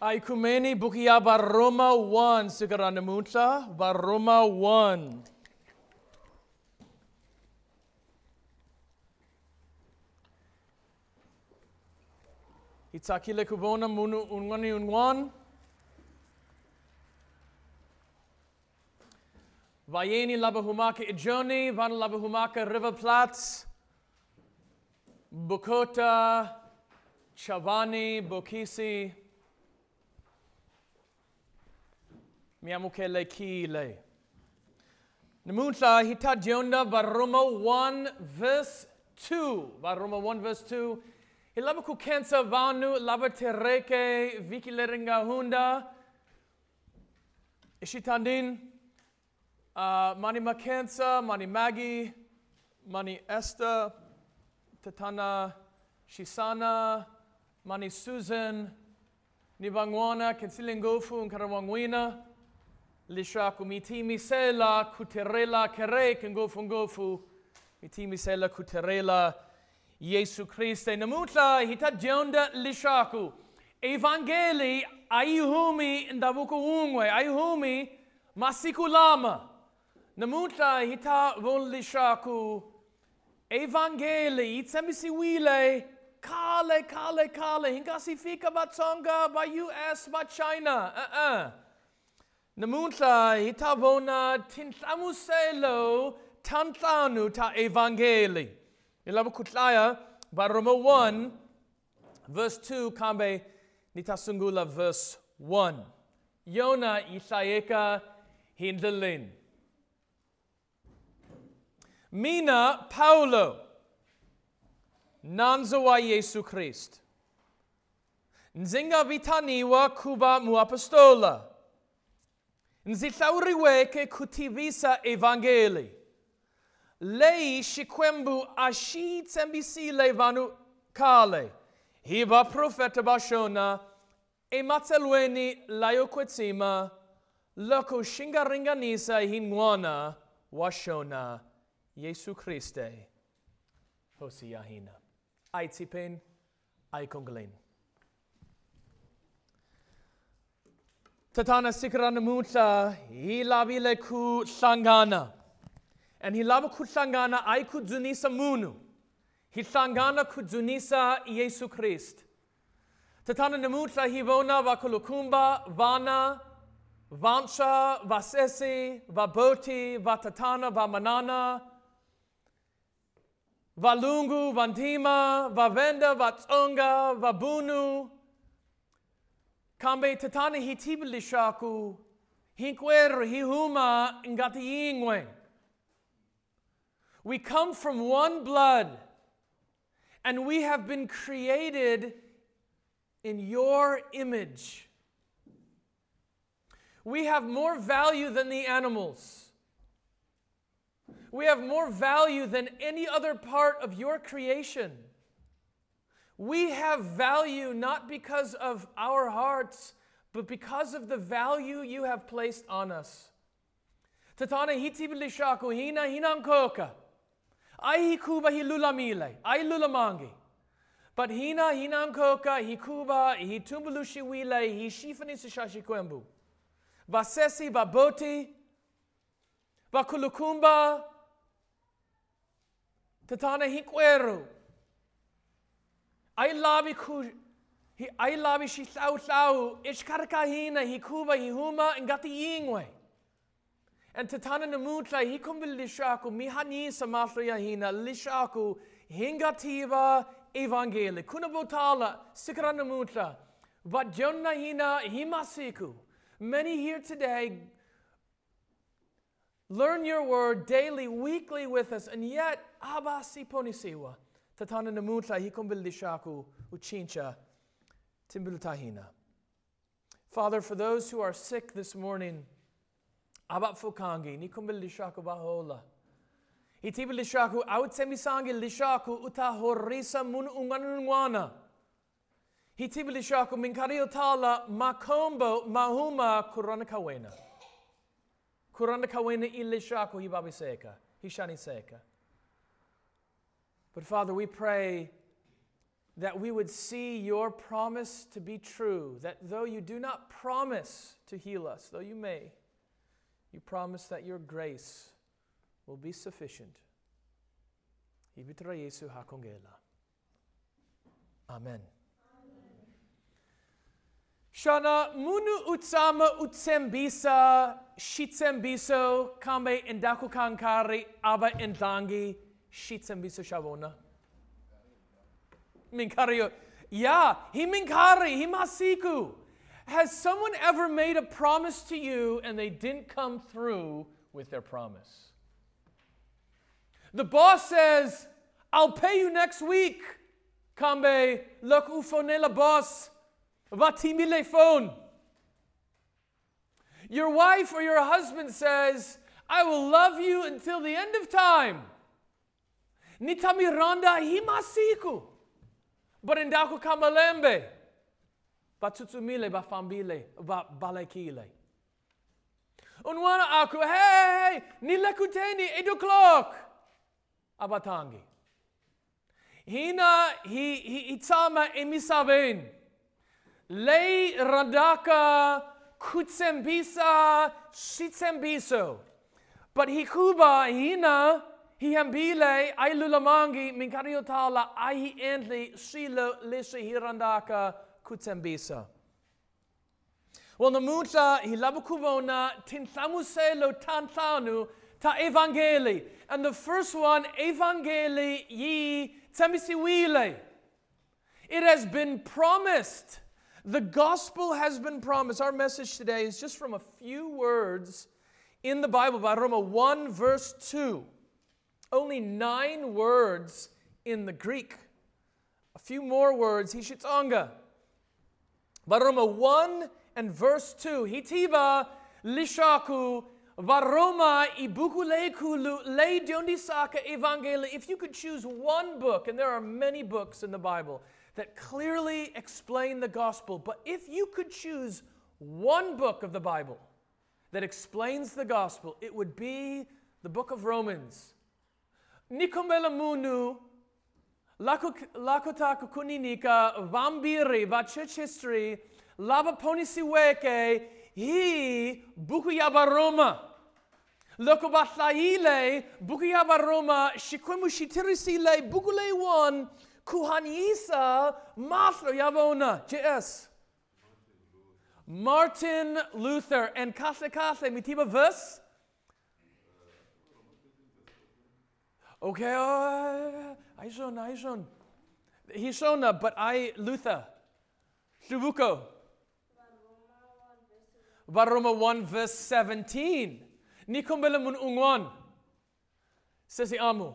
Aikumeni bukia baroma 1 sigaranamunta baroma 1 Itakile kubona munu unwani unwan Vayeni labahumaka ijoni van labahumaka river plats Bukota Chavani Bokisi miamukele kile. Namunla hitajiona Baruma 1 verse 2. Baruma 1 verse 2. Ilabaku kensa vanu labatereke vikileringa hunda. Ishitandin. E mani makensa, mani magi, mani esta, tatana shisana, mani susan, nibangwana, kensilingofu, nkarawangwina. lishaku mitimi sela kuterela kere kengofu ngofu mitimi sela kuterela Yesu Kriste namutla hitajionda lishaku evangeli aihumi ndavuko umwe aihumi masikulama namutla hita von lishaku evangeli itsemisiwile kale kale kale hinkasifika batsonga ba US ba China uh -uh. Namunla itavona tintamuselo tantanu ta evangeli. Ilabukutlaya by Roma 1 verse 2 kambe nitasungula verse 1. Yona isayeka hindelin. Mina Paulo nanzo wa Yesu Kristo. Nzinga vitaniwa kuba muapostola. apostola nzihlawuriweke kutivisa evhangeli leyi xikwembu a xi tshembisile vanhu khale hi vaprofeta va xona ematsalweni layo kwetsima loko xi nga ringanisa hi n'wana wa xona yesu kriste hosi ya hina a hi tshipeni a hi kongeleni Tatana Sikranamutla, Hilavile ku Sangana. And Hilava ku Sangana, I ku Zunisa Munu. Hilangana ku Zunisa Yesu Christ. Tatana Namutla Hivona Vakulukumba, Vana, Vansha, Vasesi, Vaboti, Vatatana, Vamanana, Valungu, Vandima, Vavenda, Vatsonga, Vabunu, Kambe tatane hitibili shaku hinkwer hihuma ngatiingwe. We come from one blood, and we have been created in your image. We have more value than the animals. We have more value than any other part of your creation. We have value not because of our hearts, but because of the value you have placed on us. Tatana hiti bilishaku hina hinankoka. Ai hikuba hilulamile. Ai lulamangi. But hina hinankoka hikuba hitumbulushi wile hishifani sashashikwembu. Basesi baboti. Bakulukumba. Tatana hikweru. I love you. He, I love you. She thou thou. Ishkar kahina. He kuba. He huma. Ngati yingwe. And tatana namutla. He kumbil lishaku. Mihani samathriya hina. Lishaku. Hingativa evangeli. Kunabotala. Sikra namutla. Vajonna hina. Himasiku. Many here today learn your word daily, weekly with us. And yet, abasiponisiwa. Ta tana namutla hi kumbildi shaku uchincha timbultahina. Father, for those who are sick this morning, abat fukangi, ni kumbildi shaku bahola. Itibil lishaku awitsemisangi lishaku utahorisa mun unganungwana. Hitibil lishaku minkariotala makombo mahuma kuranakawena. Kuranakawena ilishaku hibabiseka, hishaniseka. But Father, we pray that we would see your promise to be true, that though you do not promise to heal us, though you may, you promise that your grace will be sufficient. Amen. Shana munu utsama utsembisa shitsembiso kambe endakukankari aba entlangi. Shitsen Bisoshavona. Minkari. Yeah, him minkari, him hasiku. Has someone ever made a promise to you and they didn't come through with their promise? The boss says, I'll pay you next week. Kambe, lok ufone la boss, vatimile phone. Your wife or your husband says, I will love you until the end of time. nitamiranda himasiku barendako kamalembe batsutsumile bafambile balekile unwana aku hey nilekuteni eight o'clock abatangi hina hi, hi, hitama emisaben lei radaka kutsembisa shitsembiso but hikuba hina hiambile ai lulamangi minkario tala ai entli silo lisi hirandaka kutembisa. Well, na muta hilabukuvona tinsamuselo tantanu ta evangeli. And the first one, evangeli ye temisiwile. It has been promised. The gospel has been promised. Our message today is just from a few words in the Bible by Roma 1, verse 2. Only nine words in the Greek. A few more words, Hishitonga. Varoma 1 and verse 2. Hitiba lishaku varoma ibukulekulu le dionisaka evangeli. If you could choose one book, and there are many books in the Bible that clearly explain the gospel, but if you could choose one book of the Bible that explains the gospel, it would be the book of Romans. Nikomela munu lakota kuninika vambiri vachechistri lava ponisiweke hi bukuyabaroma. Lokobatlaile bukuyabaroma shikwemushitirisile bukulewon kuhanisa maflo yavona. JS. Martin Luther and kasle kasle mitiba verse Okay, uh, Aishon, Aishon. Hishona, but I, Luther. Shubuko. Baroma 1 verse 17. Nikombele mun ungwan. Says the Amu.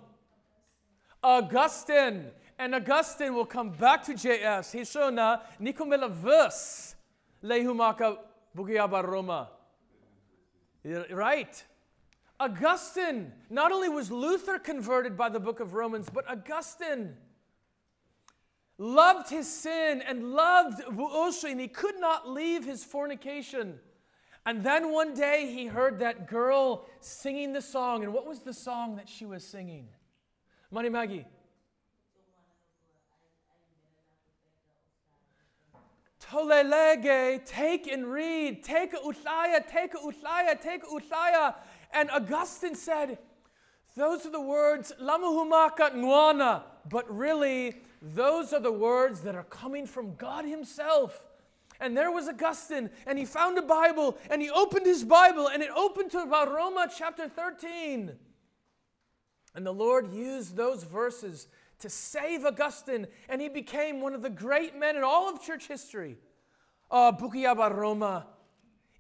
Augustine. And Augustine will come back to JS. Hishona, Nikombele verse. Lehumaka bugia baroma. Right. Augustine. Not only was Luther converted by the book of Romans, but Augustine loved his sin and loved Boosha, and he could not leave his fornication. And then one day he heard that girl singing the song. And what was the song that she was singing? Mani Maggie. Tolelege, take and read. Take a utlaya, take a utlaya, take a utlaya. And Augustine said, Those are the words, Lamuhumaka nuana, but really, those are the words that are coming from God Himself. And there was Augustine, and he found a Bible, and he opened his Bible, and it opened to about Roma chapter 13. And the Lord used those verses to save Augustine, and he became one of the great men in all of church history. Uh, Bukiaba Roma,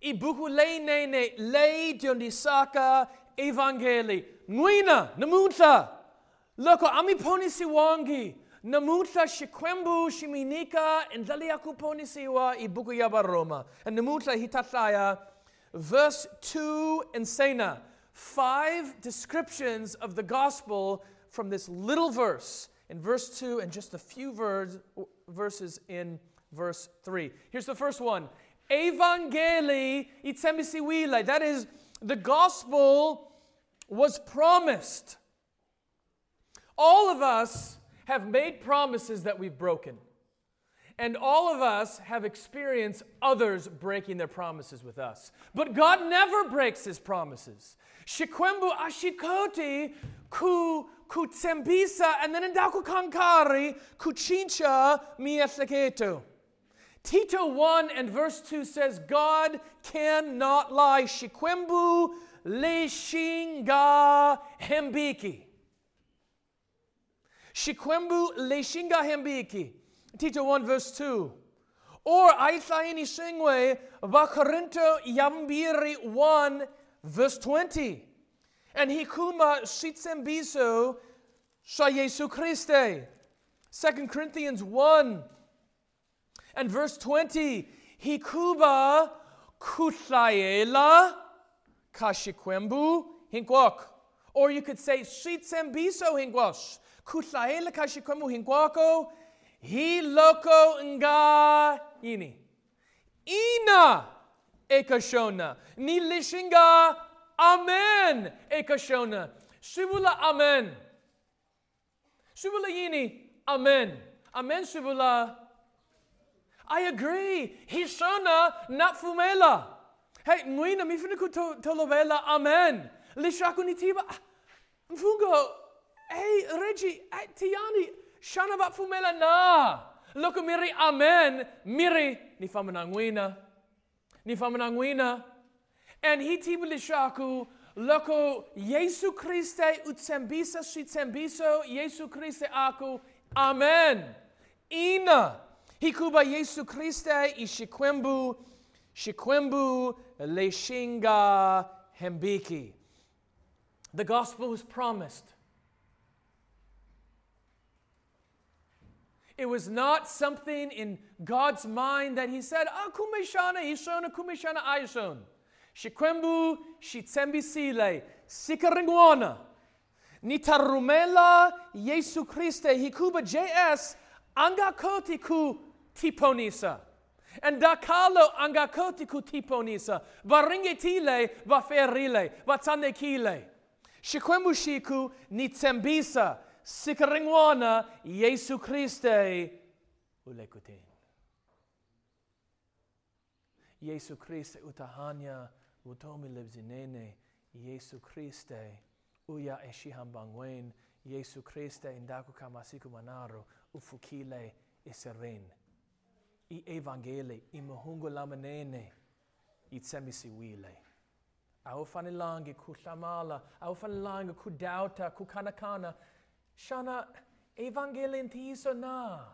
ibuhulenene lei dion saka evangeli nuina namuta loko amiponi siwangi namuta shikwembu shiminika ndali yakuponiisiwa ibuku yaba roma and namuta hitataya verse 2 and sena five descriptions of the gospel from this little verse in verse 2 and just a few verse, verses in verse 3 here's the first one Evangeli itsemisiwile. That is, the gospel was promised. All of us have made promises that we've broken. And all of us have experienced others breaking their promises with us. But God never breaks his promises. Shikwembu ashikoti ku kutsembisa and then ndaku kankari kuchincha miasaketo. Tito 1 and verse 2 says, God cannot lie. Shikwembu leshinga hembiki. Shikwembu leshinga hembiki. Tito 1 verse 2. Or Aithaini Shingwe Vakarinto Yambiri 1 verse 20. And Hikuma Shitsembiso Sha Yesu Christe. 2 Corinthians 1 And verse 20, Hikuba kutlaela kashikwembu hinkwok. Or you could say, Shitsembiso hinkwosh. Kutlaela kashikwembu hinkwako. Hi loko nga ini. Ina ekashona. Nilishinga amen ekashona. Shivula amen. Shivula yini amen. Amen shivula I agree. Hishona napfumela. Hey, mwina mifuna kutolovela amen. Lishakunitiba. Mfungo. Hey, Reggie, Tiani, shana vapfumela na. Loko miri amen, miri ni famanangwina. Ni famanangwina. And hitiba lishaku loko Yesu Kriste utsembisa shitsembiso Yesu Kriste aku amen. Ina. Hikuba Yesu Kriste ishikwembu shikwembu leshinga hembiki. The gospel was promised. It was not something in God's mind that He said, Ah, kumeshana ishona, kumeshana aishon. Shikwembu, shitsembisile, sikaringwana. Nitarumela, Yesu Christe, hikuba JS, angakoti ku tiponisa. En da kalo angakotiku tiponisa, baringetile vaferile, vatanekile. Shikwemushiku nitsembisa, sikaringwana Jesu Kriste ulekutin. Jesu Kriste utahanya utomi lebzinene, Jesu Kriste uya eshihambangwen, Jesu Kriste indaku kamasiku manaru ufukile iserin. i evangeli imahungu lamanene itsemisiwile awufanelanga kuhlamala awufanelanga kudauta kukanakana shana evangeli ntiyiso na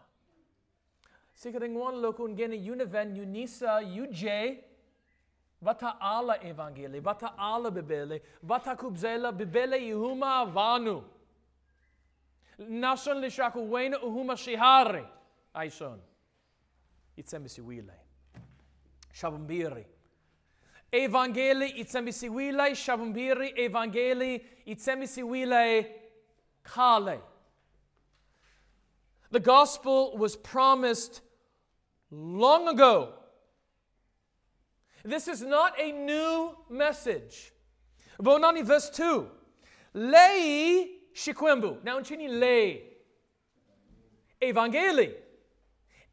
sikaringwanloko ungene univen unisa uj vataala evangeli vataala bibele vatakubzela bibele ihuma vanu nashon lishaku wena uhuma shihari aishon icemi si uilej. Shabëmbiri. Evangeli icemi si uilej, shabëmbiri, evangeli icemi si uilej, kale. The gospel was promised long ago. This is not a new message. Bonani verse 2. Lei shikwembu. Now in Chini, lei. Evangeli.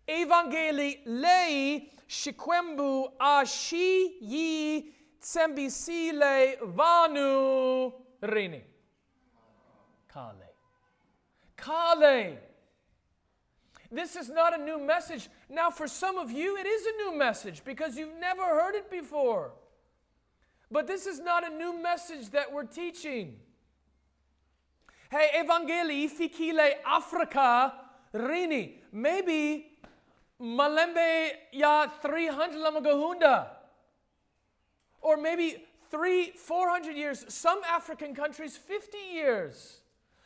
Evangelii lei și quembu a și yi tsembisile vanu reni. Kale. Kale. This is not a new message. Now, for some of you, it is a new message because you've never heard it before. But this is not a new message that we're teaching. Hey, Evangelii ficile Africa rini. Maybe malembe ya 300 lamagahunda. Or maybe three, 400 years. Some African countries, 50 years.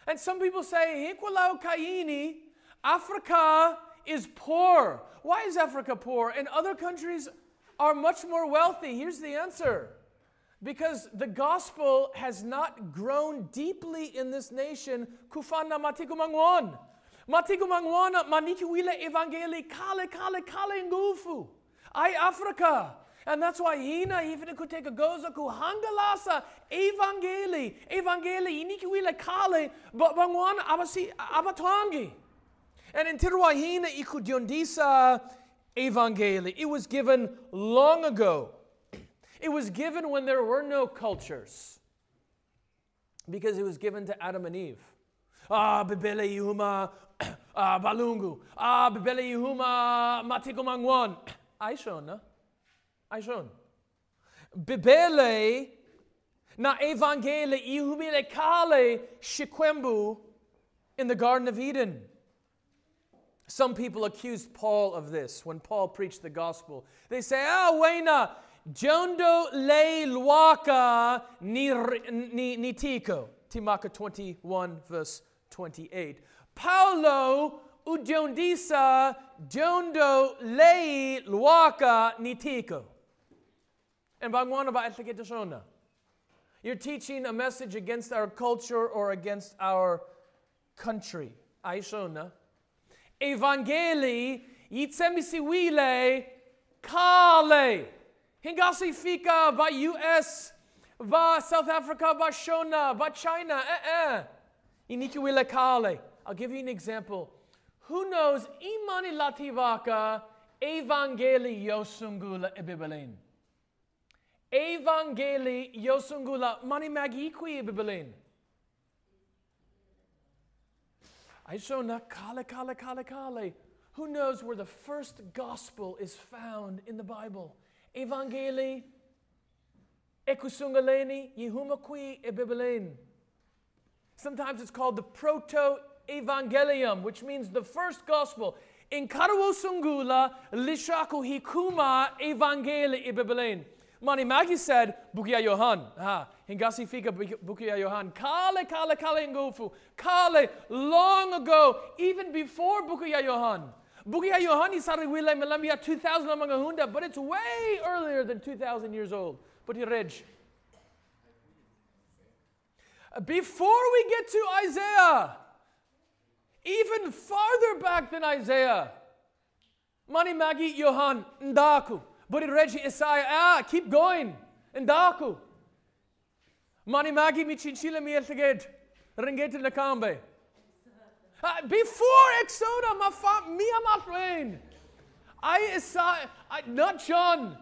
And some people say, Hikwalau Kaini, Africa is poor. Why is Africa poor? And other countries are much more wealthy. Here's the answer because the gospel has not grown deeply in this nation. Kufana matikumangwon. matikumangwana manikuila evangelikale kale kale ngufu ai africa and that's why hina hifina kuteka goza kuhangalasa evangeli evangeli inikuila kale bangwana abasi abatangi and in tiruahina ikudiondisa evangeli it was given long ago it was given when there were no cultures because it was given to Adam and Eve. Ah, bibele yuma ah, Balungu, ah, Bebele Yehuma, Matigomangwan. Aí schon, ne? Aí schon. Bebele na evangele ihumile kale shikwembu in the Garden of Eden. Some people accused Paul of this when Paul preached the gospel. They say, ah, oh, wena, jondo le luaka ni, ni, ni tico. Timaka 21, verse 28. Paulo udiondisa diondo lei luaka nitiko. And bangwana ba etliketashona. You're teaching a message against our culture or against our country. Aishona. Evangeli yitsemisiwile kale. Hingasi fika ba US, ba South Africa, ba Shona, ba China. Eh eh. Inikiwile kale. I'll give you an example. Who knows imani lativaka evangeli yosungula ebibelin? Evangeli yosungula mani magiqui ebibelin. Aishona kale kale kale kale. Who knows where the first gospel is found in the Bible? Evangeli ekusungaleni yehuma qui ebibelin. Sometimes it's called the proto evangelium, which means the first gospel. Inkarwo sungula lishaku hikuma evangeli ibebelen. Mani Maggie said, Bukia Johan. Ha, hingasi fika Bukia Johan. Kale, kale, kale ngofu. Kale, long ago, even before Bukia Johan. Bukia Johan is wile melambia 2000 among hunda, but it's way earlier than 2000 years old. But he reg. Before we get to Isaiah, even farther back than Isaiah. Mani magi Yohan ndaku. But it regi Isaiah. Ah, keep going. Ndaku. Mani magi mi chinchila mi elteged. Ringete nakambe. Ah, before Exoda, ma fa mi amatrein. I Isaiah, I, not John.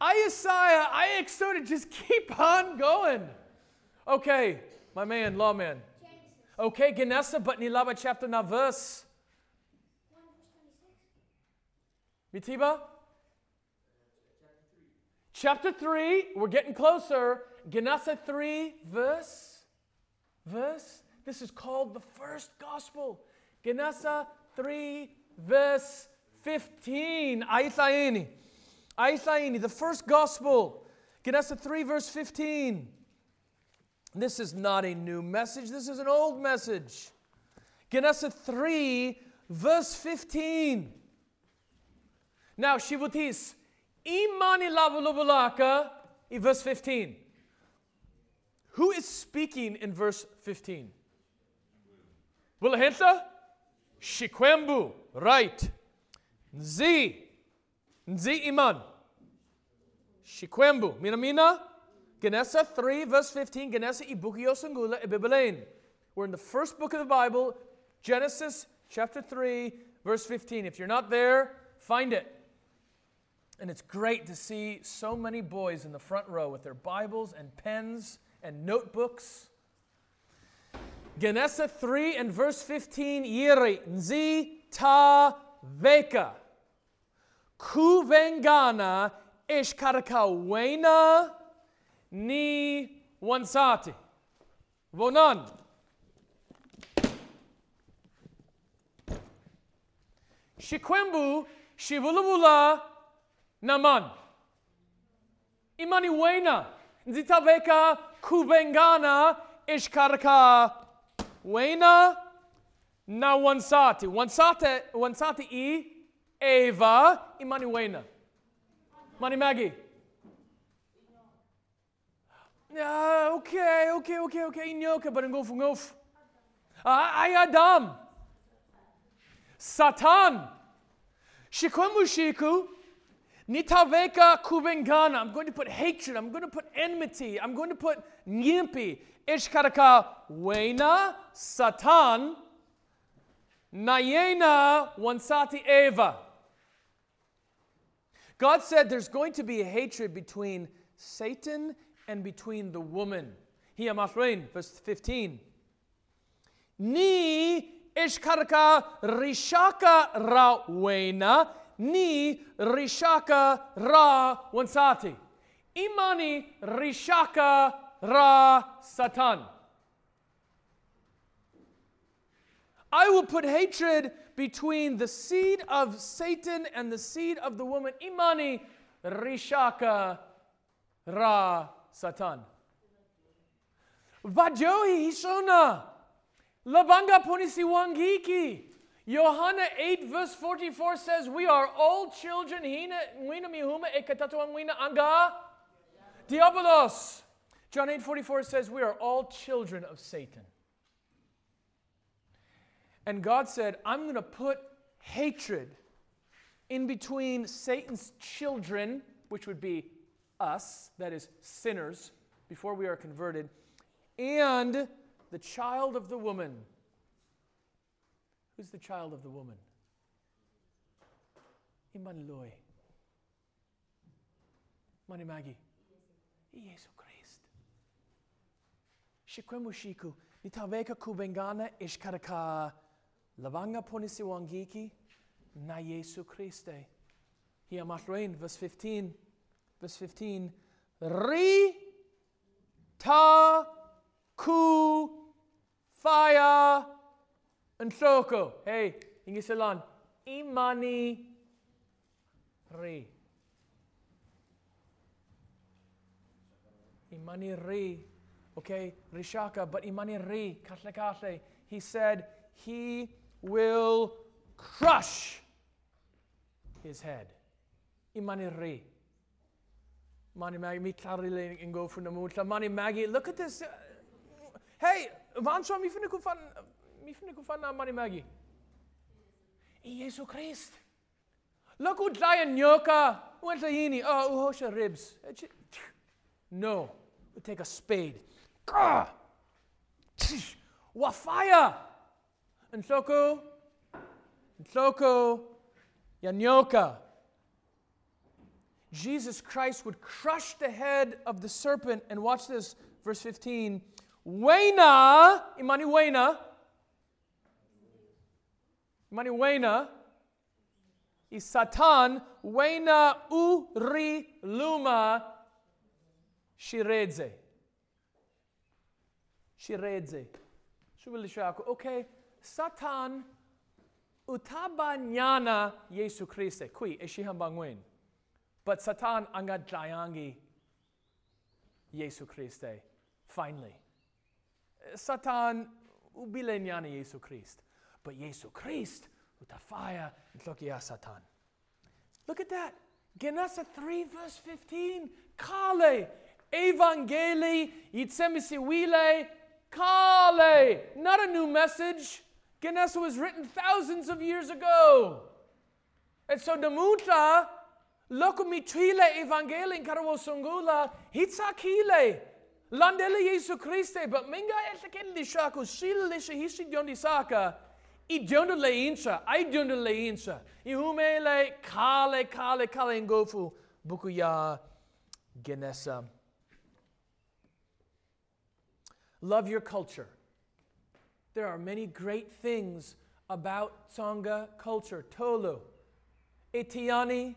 I Isaiah, I Exoda, just keep on going. Okay, my man, lawman. Okay, Genesse, but Nilaba chapter now verse. Mitiba? Chapter 3, we're getting closer. Genesse 3, verse, verse. This is called the first gospel. Genesse 3, verse 15. Aisaini. Aisaini, the first gospel. Genesse 3, verse 15. This is not a new message, this is an old message. Genesis 3, verse 15. Now, Shivutis, imani lavulubulaka, verse 15. Who is speaking in verse 15? Wilahenta? Shikwembu, right. Nzi, Nzi iman. Shikwembu, minamina? Genesa 3, verse 15, Genesa ibukio sangula ibibelain. We're in the first book of the Bible, Genesis chapter 3, verse 15. If you're not there, find it. And it's great to see so many boys in the front row with their Bibles and pens and notebooks. Genesa 3 and verse 15, Yiri, Nzi ta veka. Kuvengana ishkarakawena ni one sati. Vonan. Shikwembu shivulubula naman. Imaniwena nzitabeka kubengana ishkarka wena na wansati. Wansate, wansati i Eva imaniwena. Mani Maggie. Ja, ah, oké, okay, oké, okay, oké, okay, oké. Nyoka barangov ngov. Ai Adam. Satan. Shikomushiku. Nitaveka kubengana. I'm going to put hatred. I'm going to put enmity. I'm going to put nyimpi. Ishkaraka wena satan. Nayena wansati eva. God said there's going to be hatred between Satan and between the woman. Hiya mahrain, verse 15. Ni ishkarka rishaka rawena, ni rishaka ra wansati. Imani rishaka ra satan. I will put hatred between the seed of Satan and the seed of the woman. Imani rishaka ra Satan. Wajohi Hishona. Labanga punisiwangiki. Johanna 8 verse 44 says, We are all children, hina mwina mihuma ekatatuangwina anga diabolos. John 8 44 says, We are all children of Satan. And God said, I'm going to put hatred in between Satan's children, which would be us, that is, sinners, before we are converted, and the child of the woman. Who's the child of the woman? Immanuel. Manimagi. Jesu Christ. Shikwemu shiku. Nitaveka kubengana ishkaraka. Lavanga ponisiwangiki. Na Jesu Christe. Here, Mark Rain, verse 15. verse 15, Ri ta ku faya and soko. Hey, ingisalan. Imani ri. Imani ri. Okay, rishaka, but imani ri, katle He said, He will crush his head. Imani ri. Money Maggie, me clarily and go from the moon. Money Maggie, look at this. Uh, hey, Vansha, me finna fan, me finna fan na Money Maggie. Jesu Christ. Look who dry and nyoka. Went to yini. Oh, uhosha ribs. Eh, no. We take a spade. Wafaya. And soko. And soko. Yanyoka. Jesus Christ would crush the head of the serpent. And watch this, verse 15. Wena, Imani Wena, Imani Wena, is Satan, Wena Uri Luma Shireze. Shireze. Okay, Satan utabanyana Yesu Christe. Qui, Eshihambangwen. But Satan angadayangi Jesu Christe, finally. Satan ubilenyani Jesu Christ. But Jesu Christ utafaya tlokia Satan. Look at that. Genesis 3 verse 15. Kale evangeli itsemisiwile kale. Not a new message. Genesis was written thousands of years ago. And so Demutra Lokum i twile evangelin karo sungula hitsa kile. Landele Jesu Kriste, but minga elteken di shaku sil lisha hisi diondi saka. I diondo le incha, I diondo le incha. I humele kale kale kale ngofu bukuya genesa. Love your culture. There are many great things about Tsonga culture. Tolu, Etiani,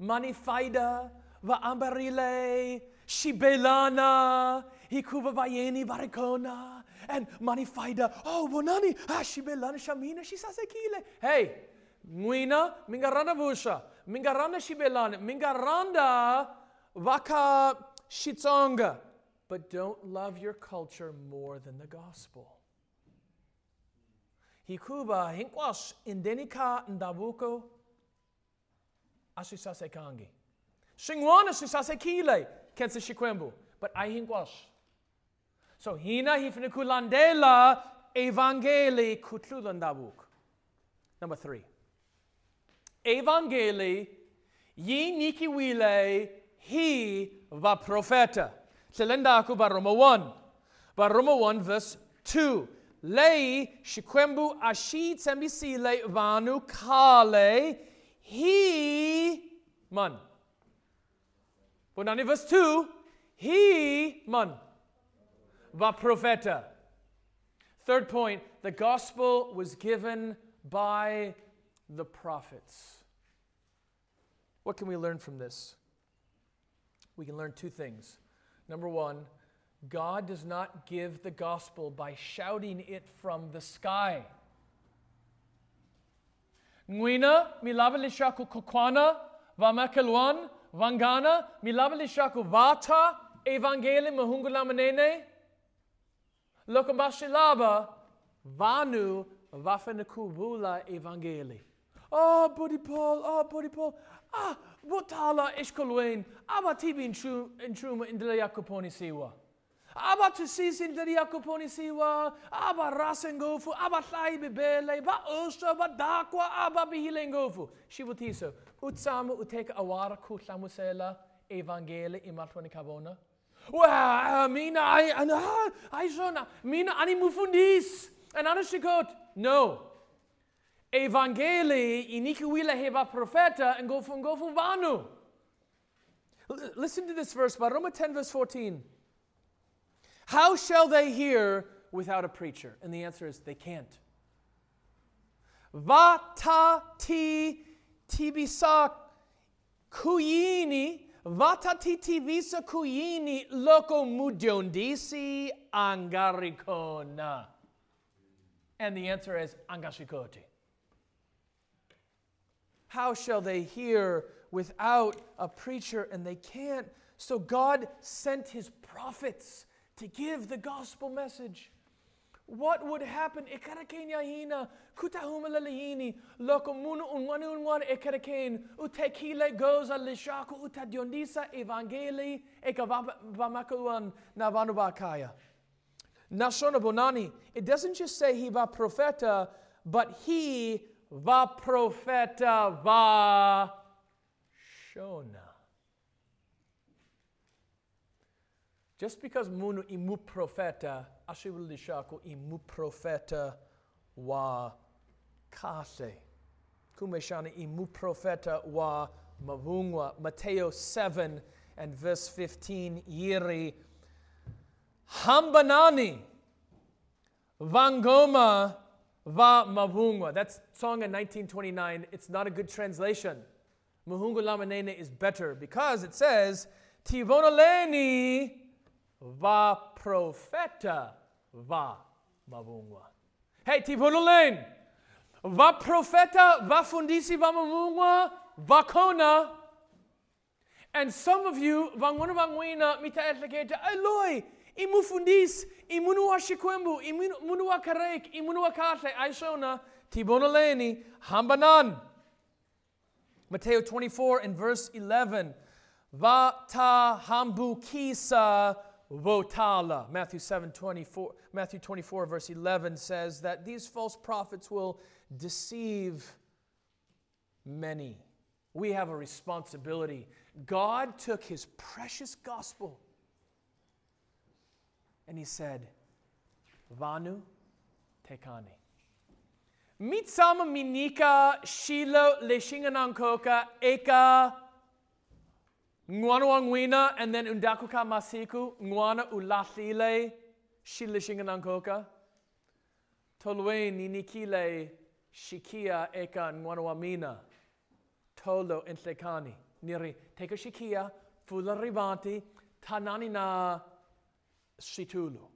Manifaida, Vaambarile, Shibelana, Hikubavayeni Varikona, and Manifaida, oh Bonani, ah Shibelana Shamina, Shisasekile. Hey, Nguina, Mingarana Vusha, Mingarana Shibelana, Mingaranda Vaka Shitsonga. But don't love your culture more than the gospel. Hikuba hinkwash indenika ndabuko ashisase kangi. Shingwana shisase kile kense shikwembu. But I hingwash. So hina hifnikulandela evangeli kutlulandabuk. Number three. Evangeli yi niki wile he va profeta. Tlelendaku ba Roma 1. Ba Roma 1 verse 2. Lei shikwembu ashi tsembisile vanu kale he man. Und dann in Vers 2, he man war Propheta. Third point, the gospel was given by the prophets. What can we learn from this? We can learn two things. Number one, God does not give the gospel by shouting it from the sky. Nguina, milabilishaku kokwana, vamakelwan, vangana, milabilishaku vata, evangeli mahungulamanene. Lokambashilaba, vanu, vafanakubula evangeli. Oh, ah, Buddy Paul, oh, Buddy Paul. Ah, butala ah, ishkolwen, abatibin ah, truma indila yakuponi siwa. abacishisi indlela yakuphoniswa abarase ngofu abahlayi bebele baosha badakwa ababihile ngofu xivutiso utsama uteka awara kuhlamusela evangeli imahloni kabona wa eh, mina ai ana ai jona mina ani mufundis en ana shikot no evangeli inikuwila heba profeta ngofu ngofu vanu Listen to this verse, Roma 10, verse 14. How shall they hear without a preacher? And the answer is they can't. Vata ti tibisa kuyini, vata ti tibisa kuyini loco mudiondisi angaricona. And the answer is angashikoti. How shall they hear without a preacher? And they can't. So God sent his prophets to give the gospel message. What would happen? Ikarakin yahina, kutahumalalihini, lokomunu unwani unwan ikarakin, utekile goza lishaku utadionisa evangeli ekavamakuan navanubakaya. Nashona Bonani, it doesn't just say he va profeta, but he va profeta va shona. Just because munu imuprofeta ashibulishako imuprofeta wa kase. Kumeshana imuprofeta wa mavungwa. Mateo 7 and verse 15 yiri hambanani vangoma va mavungwa. That's song in 1929. It's not a good translation. Muhungu lamanene is better because it says tivonaleni waprofeta wa mabungwa hey tiphuna leni waprofeta wafundisi wa mabungwa vakona and some of you van'wana van'wina mi ta ehleketa aloyi i mufundisi i munhu wa xikwembu i munhu wa kareki i munhu wa kahle a hi swona tivoneleni hambanani Matthew 24 and verse 11 va ta hambukisa Votala. Matthew 7, 24, Matthew 24, verse 11 says that these false prophets will deceive many. We have a responsibility. God took his precious gospel and he said, Vanu tekani. Mitsama minika shilo lishinganankoka eka Ngwana angwina and then undakuka masiku ngwana ulathile shilishingan ankoka. Tolwe ninikile shikia eka ngwana wamina. Tolo entlekani. Niri teka shikia fula ribanti tanani na situlu.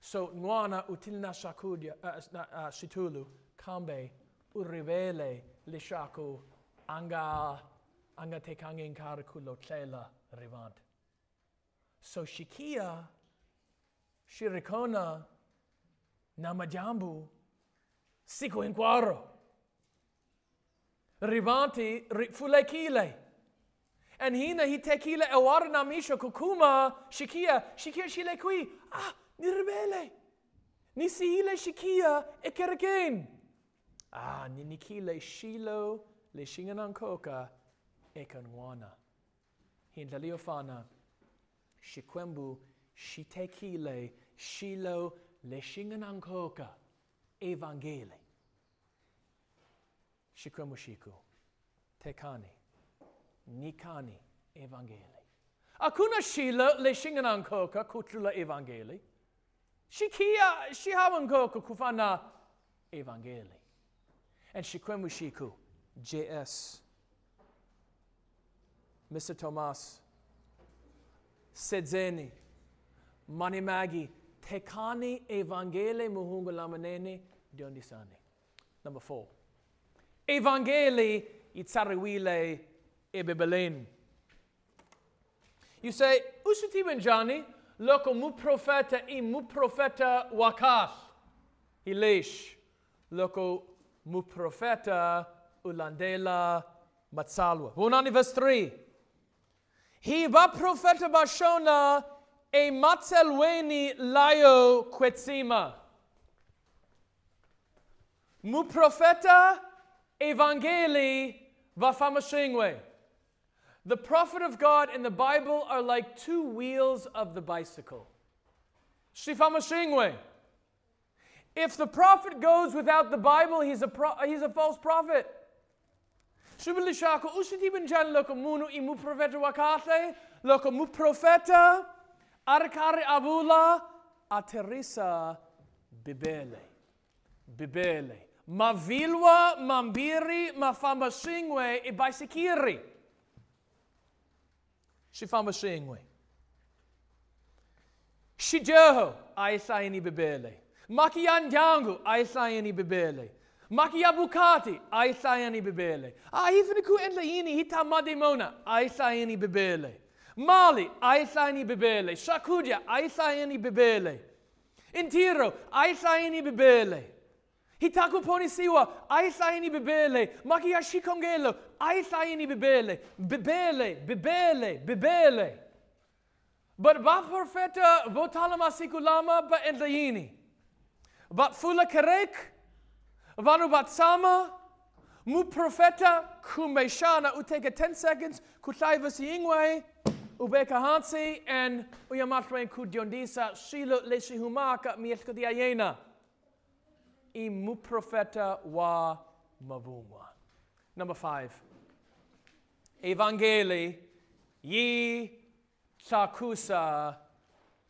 So ngwana utilna shakudia uh, eh, uh, eh, situlu kambe urivele lishaku anga angatek angen karkulo tlela rivant. So Shikia, Shirikona, Namajambu, Siku Inquaro, Rivanti, Fulekile. And hina hi tekile awara namisha kukuma shikia, shikia shile qui, ah, ni rebele, ni siile shikia ekergen. Ah, ni nikile shilo le shinganankoka eka ngwana. Hindlalio fana, shikwembu, shitekile, shilo, leshinganankoka, evangeli. Shikwembu shiku, tekani, nikani, evangeli. Akuna shilo, leshinganankoka, kutlula evangeli. Shikia, shihawankoka, kufana, evangeli. And shikwembu shiku, JS. Mr. Thomas, sedzeni, manimagi, tekani evangeli muhungulamaneni dionisani. Number four, evangeli itsariwile ebebeleni. You say, usuti benjani, loko mu profeta i mu profeta wakash. Ileish, loko mu profeta ulandela matsalwa. Unani verse 3. He va profeta bashona e matzelweni layo kwetsima. Mu profeta evangeli vafamashingwe. The prophet of God and the Bible are like two wheels of the bicycle. Shifamashingwe. If the prophet goes without the Bible, he's a, pro- he's a false prophet. Sibylle shako usiti benjan loko munu imu profeta wakate, loko mu profeta, arkari abula, aterisa bibele. Bibele. Mavilwa, mambiri, mafambasingwe, ibaisikiri. Shifambasingwe. Shijoho, aisaini bibele. Makiandangu, aisaini bibele. Makia Bukati, Aisayani Bibele. Ahisniku and Laini, Hitama Demona, Aisayani Bibele. Mali, Aisayani Bibele. Shakudia, Aisayani Bibele. Intiro, Aisayani Bibele. Hitaku ponisiwa, Aisayani Bibele. Makia Shikongelo, Aisayani Bibele. Bibele, Bibele, Bibele. But ba profeta votalama sikulama ba endlayini. But fula kerek, Vanubatsama, mu profeta, kumeshana, uteka 10 seconds, kutaivasi ingwe, ubeka hansi, and uyamatwe kudiondisa, shilo leshihumaka, mielkodiayena. I mu profeta wa mabumwa. Number five. Evangeli, ye chakusa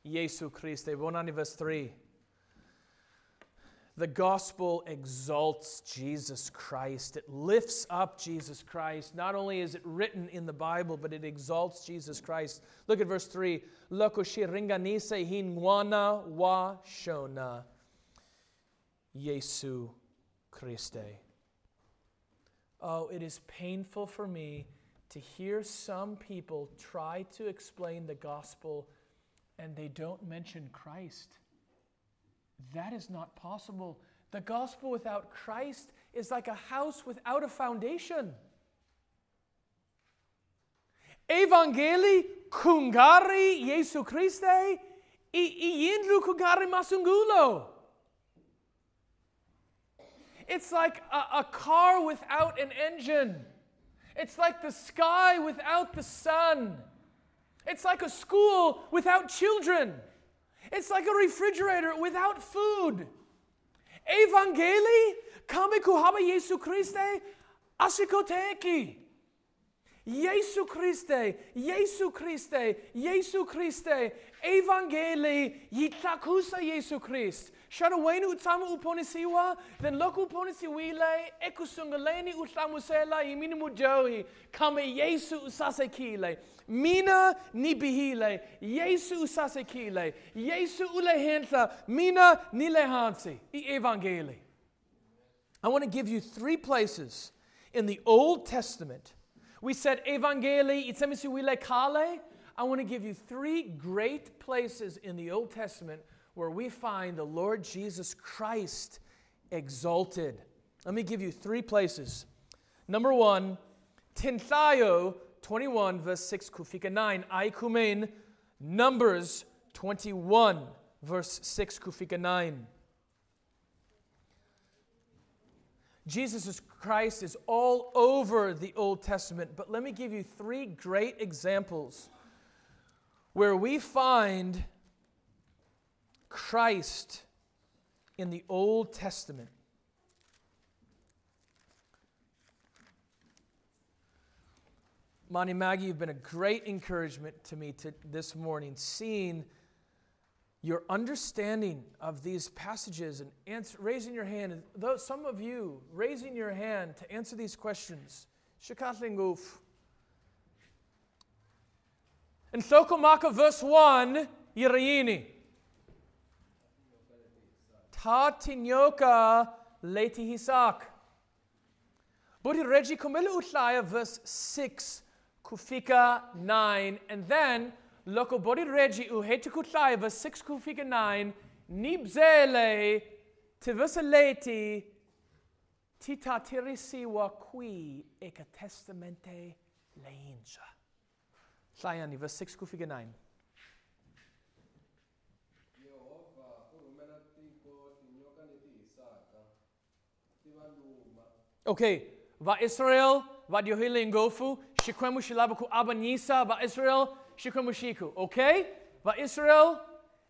Yesu Christe. Buon anniversary. The gospel exalts Jesus Christ. It lifts up Jesus Christ. Not only is it written in the Bible, but it exalts Jesus Christ. Look at verse 3. Lokoshiringanise hingwana wa shona. Jesu Christe. Oh, it is painful for me to hear some people try to explain the gospel and they don't mention Christ. That is not possible. The gospel without Christ is like a house without a foundation. Evangelii cum gari Iesu Christe iindru cu gari masungulo. It's like a, a car without an engine. It's like the sky without the sun. It's like a school without children. It's like a refrigerator without food. Evangelii kame ku haba Jesu Christe asikoteki. Jezu Kriste, Jezu Kriste, Jezu Kriste, Evangeli, yitakusa Jezu Krist. Shara wenu utamu uponisiwa, then loku uponisiwile, ekusungaleni utamusela imini mujohi, kame Yesu usasekile, mina nibihile, Yesu usasekile, Yesu ulehenta, mina nilehansi, i Evangeli. I want to give you three places in the Old Testament – We said Evangelii Itsemisuile Kale. I want to give you three great places in the Old Testament where we find the Lord Jesus Christ exalted. Let me give you three places. Number one, Tinthayo 21, verse 6, Kufika 9, Aikumen, Numbers 21, verse 6, Kufika 9. Jesus Christ is all over the Old Testament, but let me give you three great examples where we find Christ in the Old Testament. Monty Maggie, you've been a great encouragement to me to, this morning, seeing your understanding of these passages and answer, raising your hand. Though some of you raising your hand to answer these questions. Shikatlinguf. And Sokomaka verse 1, Yiriini. Ta tinyoka leti hisak. Budi regi kumil utlaya verse 6, Kufika 9, and then loko bodi regi u heti kutlaiva six kufika nine nibzele tivisaleti tita tirisiwa qui eka testamente leinja. Llaiani, vers 6 kufika 9. Okay, va Israel, va Diohilingofu, shikwemu shilabaku abanyisa, va Israel, shikamushiku. Okay? Ba Israel,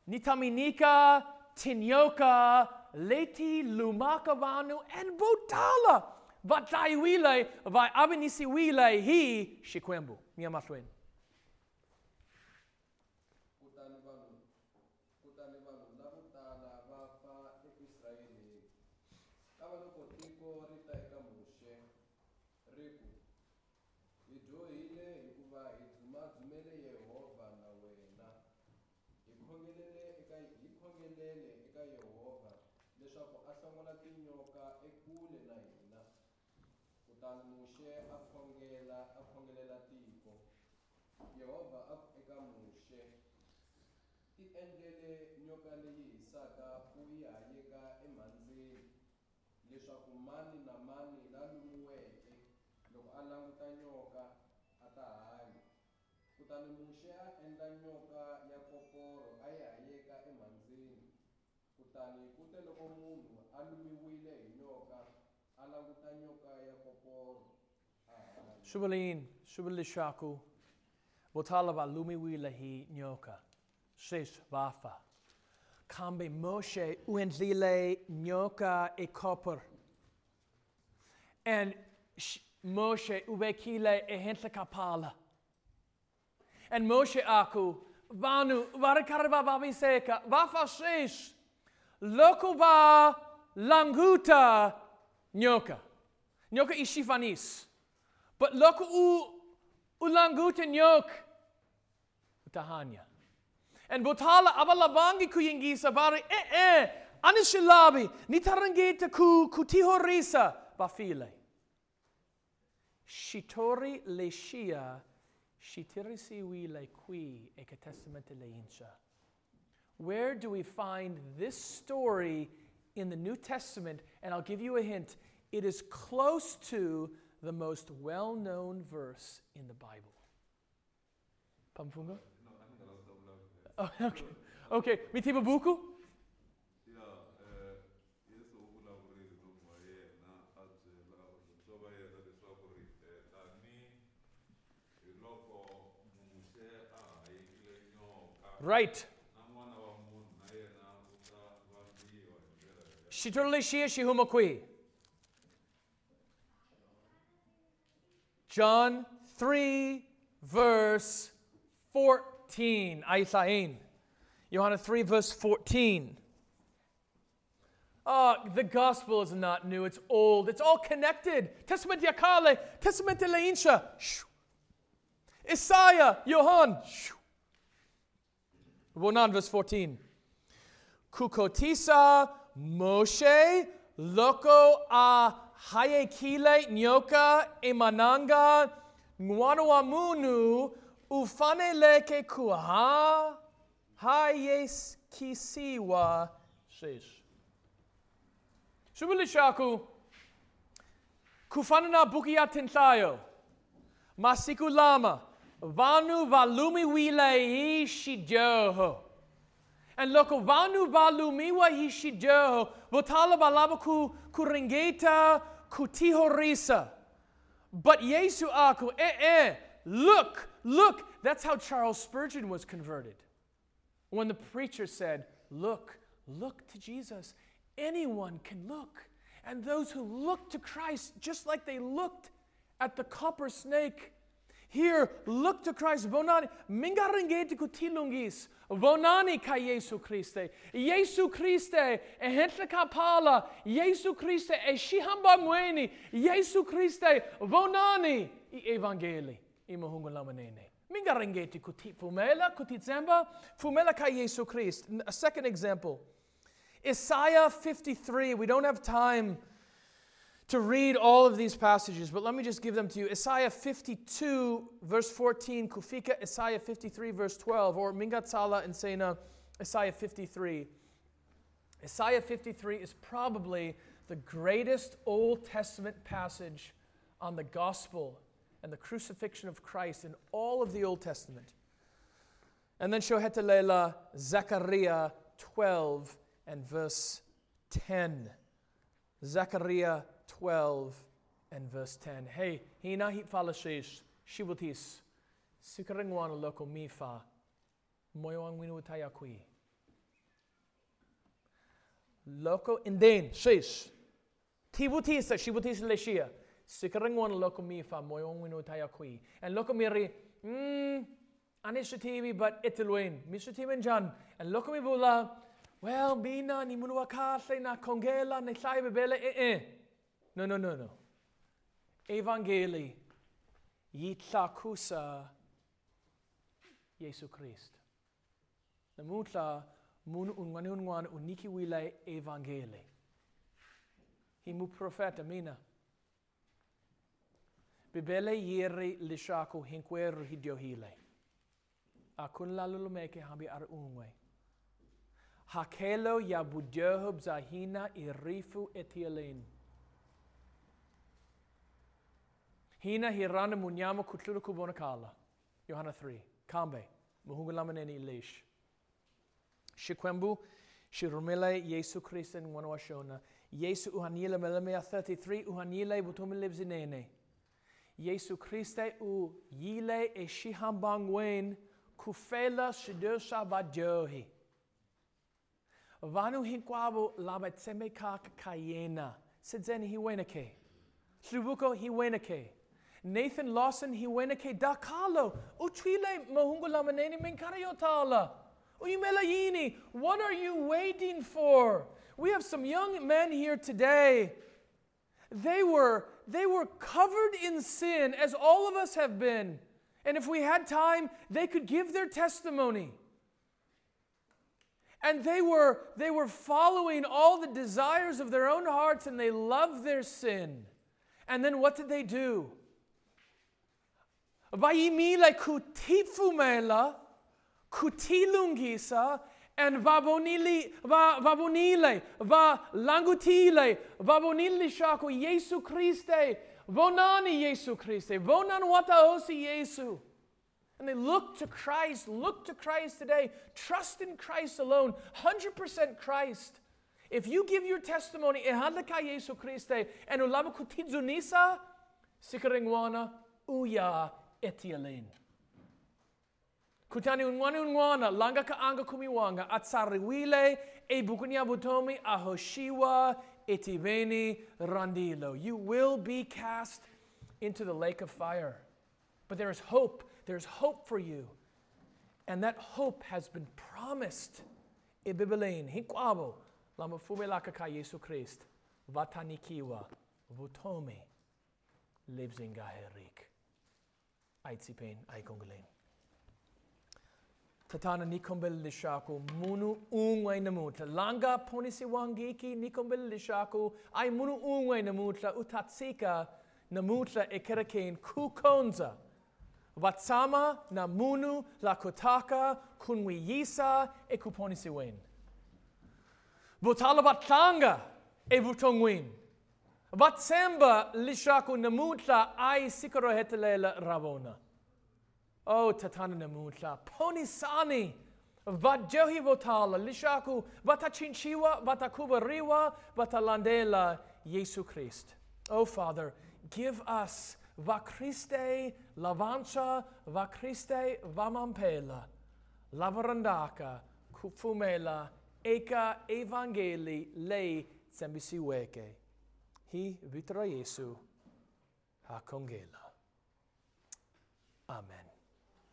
nitaminika, tinyoka, leti, lumakavanu, and botala. Vataiwile, vai abenisiwile, hi shikwembu. Miamatwen. leswaku a hlomola tinyoka ekule na hina kutani muxe a khongela a khongelela tiko yehovha a ku eka muxe ti endlele nyoka leyi hisaka u yi hayeka emhandzeni leswaku mani na mani la lumiweke loko a languta nyoka a ta hanya kutani muxe a endla nyoka kutani ku te loko munhu a lumiwile hi nyoka a languta nyoka ya koporo Shubalin, Shubilishaku, Botalaba lumiwile hi nyoka, Shesh Vafa. Kambe Moshe uendlile nyoka e kopor. And Moshe ubekile e hentle kapala. And Moshe aku, vanu, varkarva vaviseka, vafa shesh. locuba languta nyoka. Nyoka ishifanis. But loku u ulanguta nyok utahanya. And botala abalabangi kuyingi sabari eh eh anishilabi nitarangeta ku kutihorisa bafile. Shitori leshia shitirisi wi le qui e testamente le incha. Where do we find this story in the New Testament? And I'll give you a hint it is close to the most well known verse in the Bible. Pamfungo? Oh, okay. Okay. Mitiba Buku? Right. Shiturlishia Shihumakui. John 3, verse 14. Aisain. Johanna 3, verse 14. Uh, ah, the gospel is not new, it's old, it's all connected. Testament Yakale, Testament Leinsha, Isaiah, Johann. Wonan, verse 14. Kukotisa Moshe loko a hayekile nyoka emananga ngwanuamunu ufaneleke kuha hayeskisiwa shesh shubuli shaku kufanana bukia tintlayo masikulama vanu valumi wilehi shidyoho And loko vanu balumiwa hishijo, votala balabaku kuringeta kutihorisa. But Yesu aku, eh eh, look, look. That's how Charles Spurgeon was converted. When the preacher said, look, look to Jesus. Anyone can look. And those who look to Christ, just like they looked at the copper snake, here, look to Christ. Bonan, mingarengete kutilungis. Vonani ka Jesu Kriste. Jesu Kriste e hentle ka pala. Jesu Kriste e shihamba mweni. Jesu Kriste vonani i evangeli. I mahungu lamanene. Minga rengeti kuti fumela, kuti zemba, fumela ka Jesu Krist. A second example. Isaiah 53, we don't have time to read all of these passages, but let me just give them to you. Isaiah 52, verse 14, Kufika, Isaiah 53, verse 12, or Mingatsala and Sena, Isaiah 53. Isaiah 53 is probably the greatest Old Testament passage on the gospel and the crucifixion of Christ in all of the Old Testament. And then Shohetalela, Zechariah 12 and verse 10. Zechariah 12 and verse 10. Hey, hina hip falashish, shibutis, sikaringwan loko mifa, moyoang winutayakui. Loko indain, shish. Tibutisa, shibutis leshia, sikaringwan loko mifa, moyoang winutayakui. And loko miri, mm, anishatibi, but itiluin, mishatibi jan. And loko mibula, well, bina, ni munuakasle, na kongela, ni sai bebele, eh eh. No, no, no, no. Evangeli yitlakusa Jesu Krist. Namutla mun unwan unwan uniki wile evangeli. Himu profeta mina. Bibele yeri lishaku hinkweru hidiohile. Akun la lulumeke hambi ar unwe. Hakelo ya budyohub zahina irifu etielenu. Hina hirana munyama kutlura kubona kala. Johanna 3. Kambe. Muhungulamane lish. Shikwembu. Shirumile Yesu Christ in one washona. Yesu uhanile melemea 33 uhanile butumilibzinene. Yesu Christe u yile e shihambangwen kufela shidosha badjohi. Vanu hinkwabo labatsemeka kayena. Sidzeni hiwenake. Shribuko hiwenake. Nathan Lawson he wena ke dakalo uchile mahungu lamaneni menkariotala. Uyimelayini, what are you waiting for? We have some young men here today. They were they were covered in sin as all of us have been. And if we had time, they could give their testimony. And they were, they were following all the desires of their own hearts and they loved their sin. And then what did they do? Vai mille cutifumela, cutilungisa, en vavonili, va, vavonile, va langutile, vavonili shaku Jesu Christe, vonani Jesu Christe, vonan wataosi Jesu. And they look to Christ, look to Christ today. Trust in Christ alone, 100% Christ. If you give your testimony, ehadlaka Jesu Christe, en ulama kutizunisa, sikaringwana, uya etialain kutani un'wana un'wana langa kaanga kumiwanga atsariwile ebukunyabutomi ahoshiwa etibeni randilo you will be cast into the lake of fire but there is hope there's hope for you and that hope has been promised ebibeleni hinkwavo lama pfumelaka ka yesu krist va tanikiwa vutomi lebyi nga heriki aitsipeen aikongaleen. Tatana nikombel lishaku munu ungwai namutla. Langa ponisi wangiki nikombel lishaku ai munu ungwai namutla utatsika namutla ekerakeen kukonza. Watsama na munu la kutaka kunwiyisa ekuponisi wen. Butalabatlanga ebutongwin. Vad sembă lișacu nămutla ai sicorohetelele ravona. O, tatana nămutla, poni sani, vad jehi votala, lișacu, vata cinciwa, vata cuvăriwa, vata landela, Jesu Christ. O, Father, give us va Christe lavancia, va Christe vamampela, lavarandaca, cufumela, eca evangelii lei sembisiueke. Hii vitra Jesu hakongela. Amen.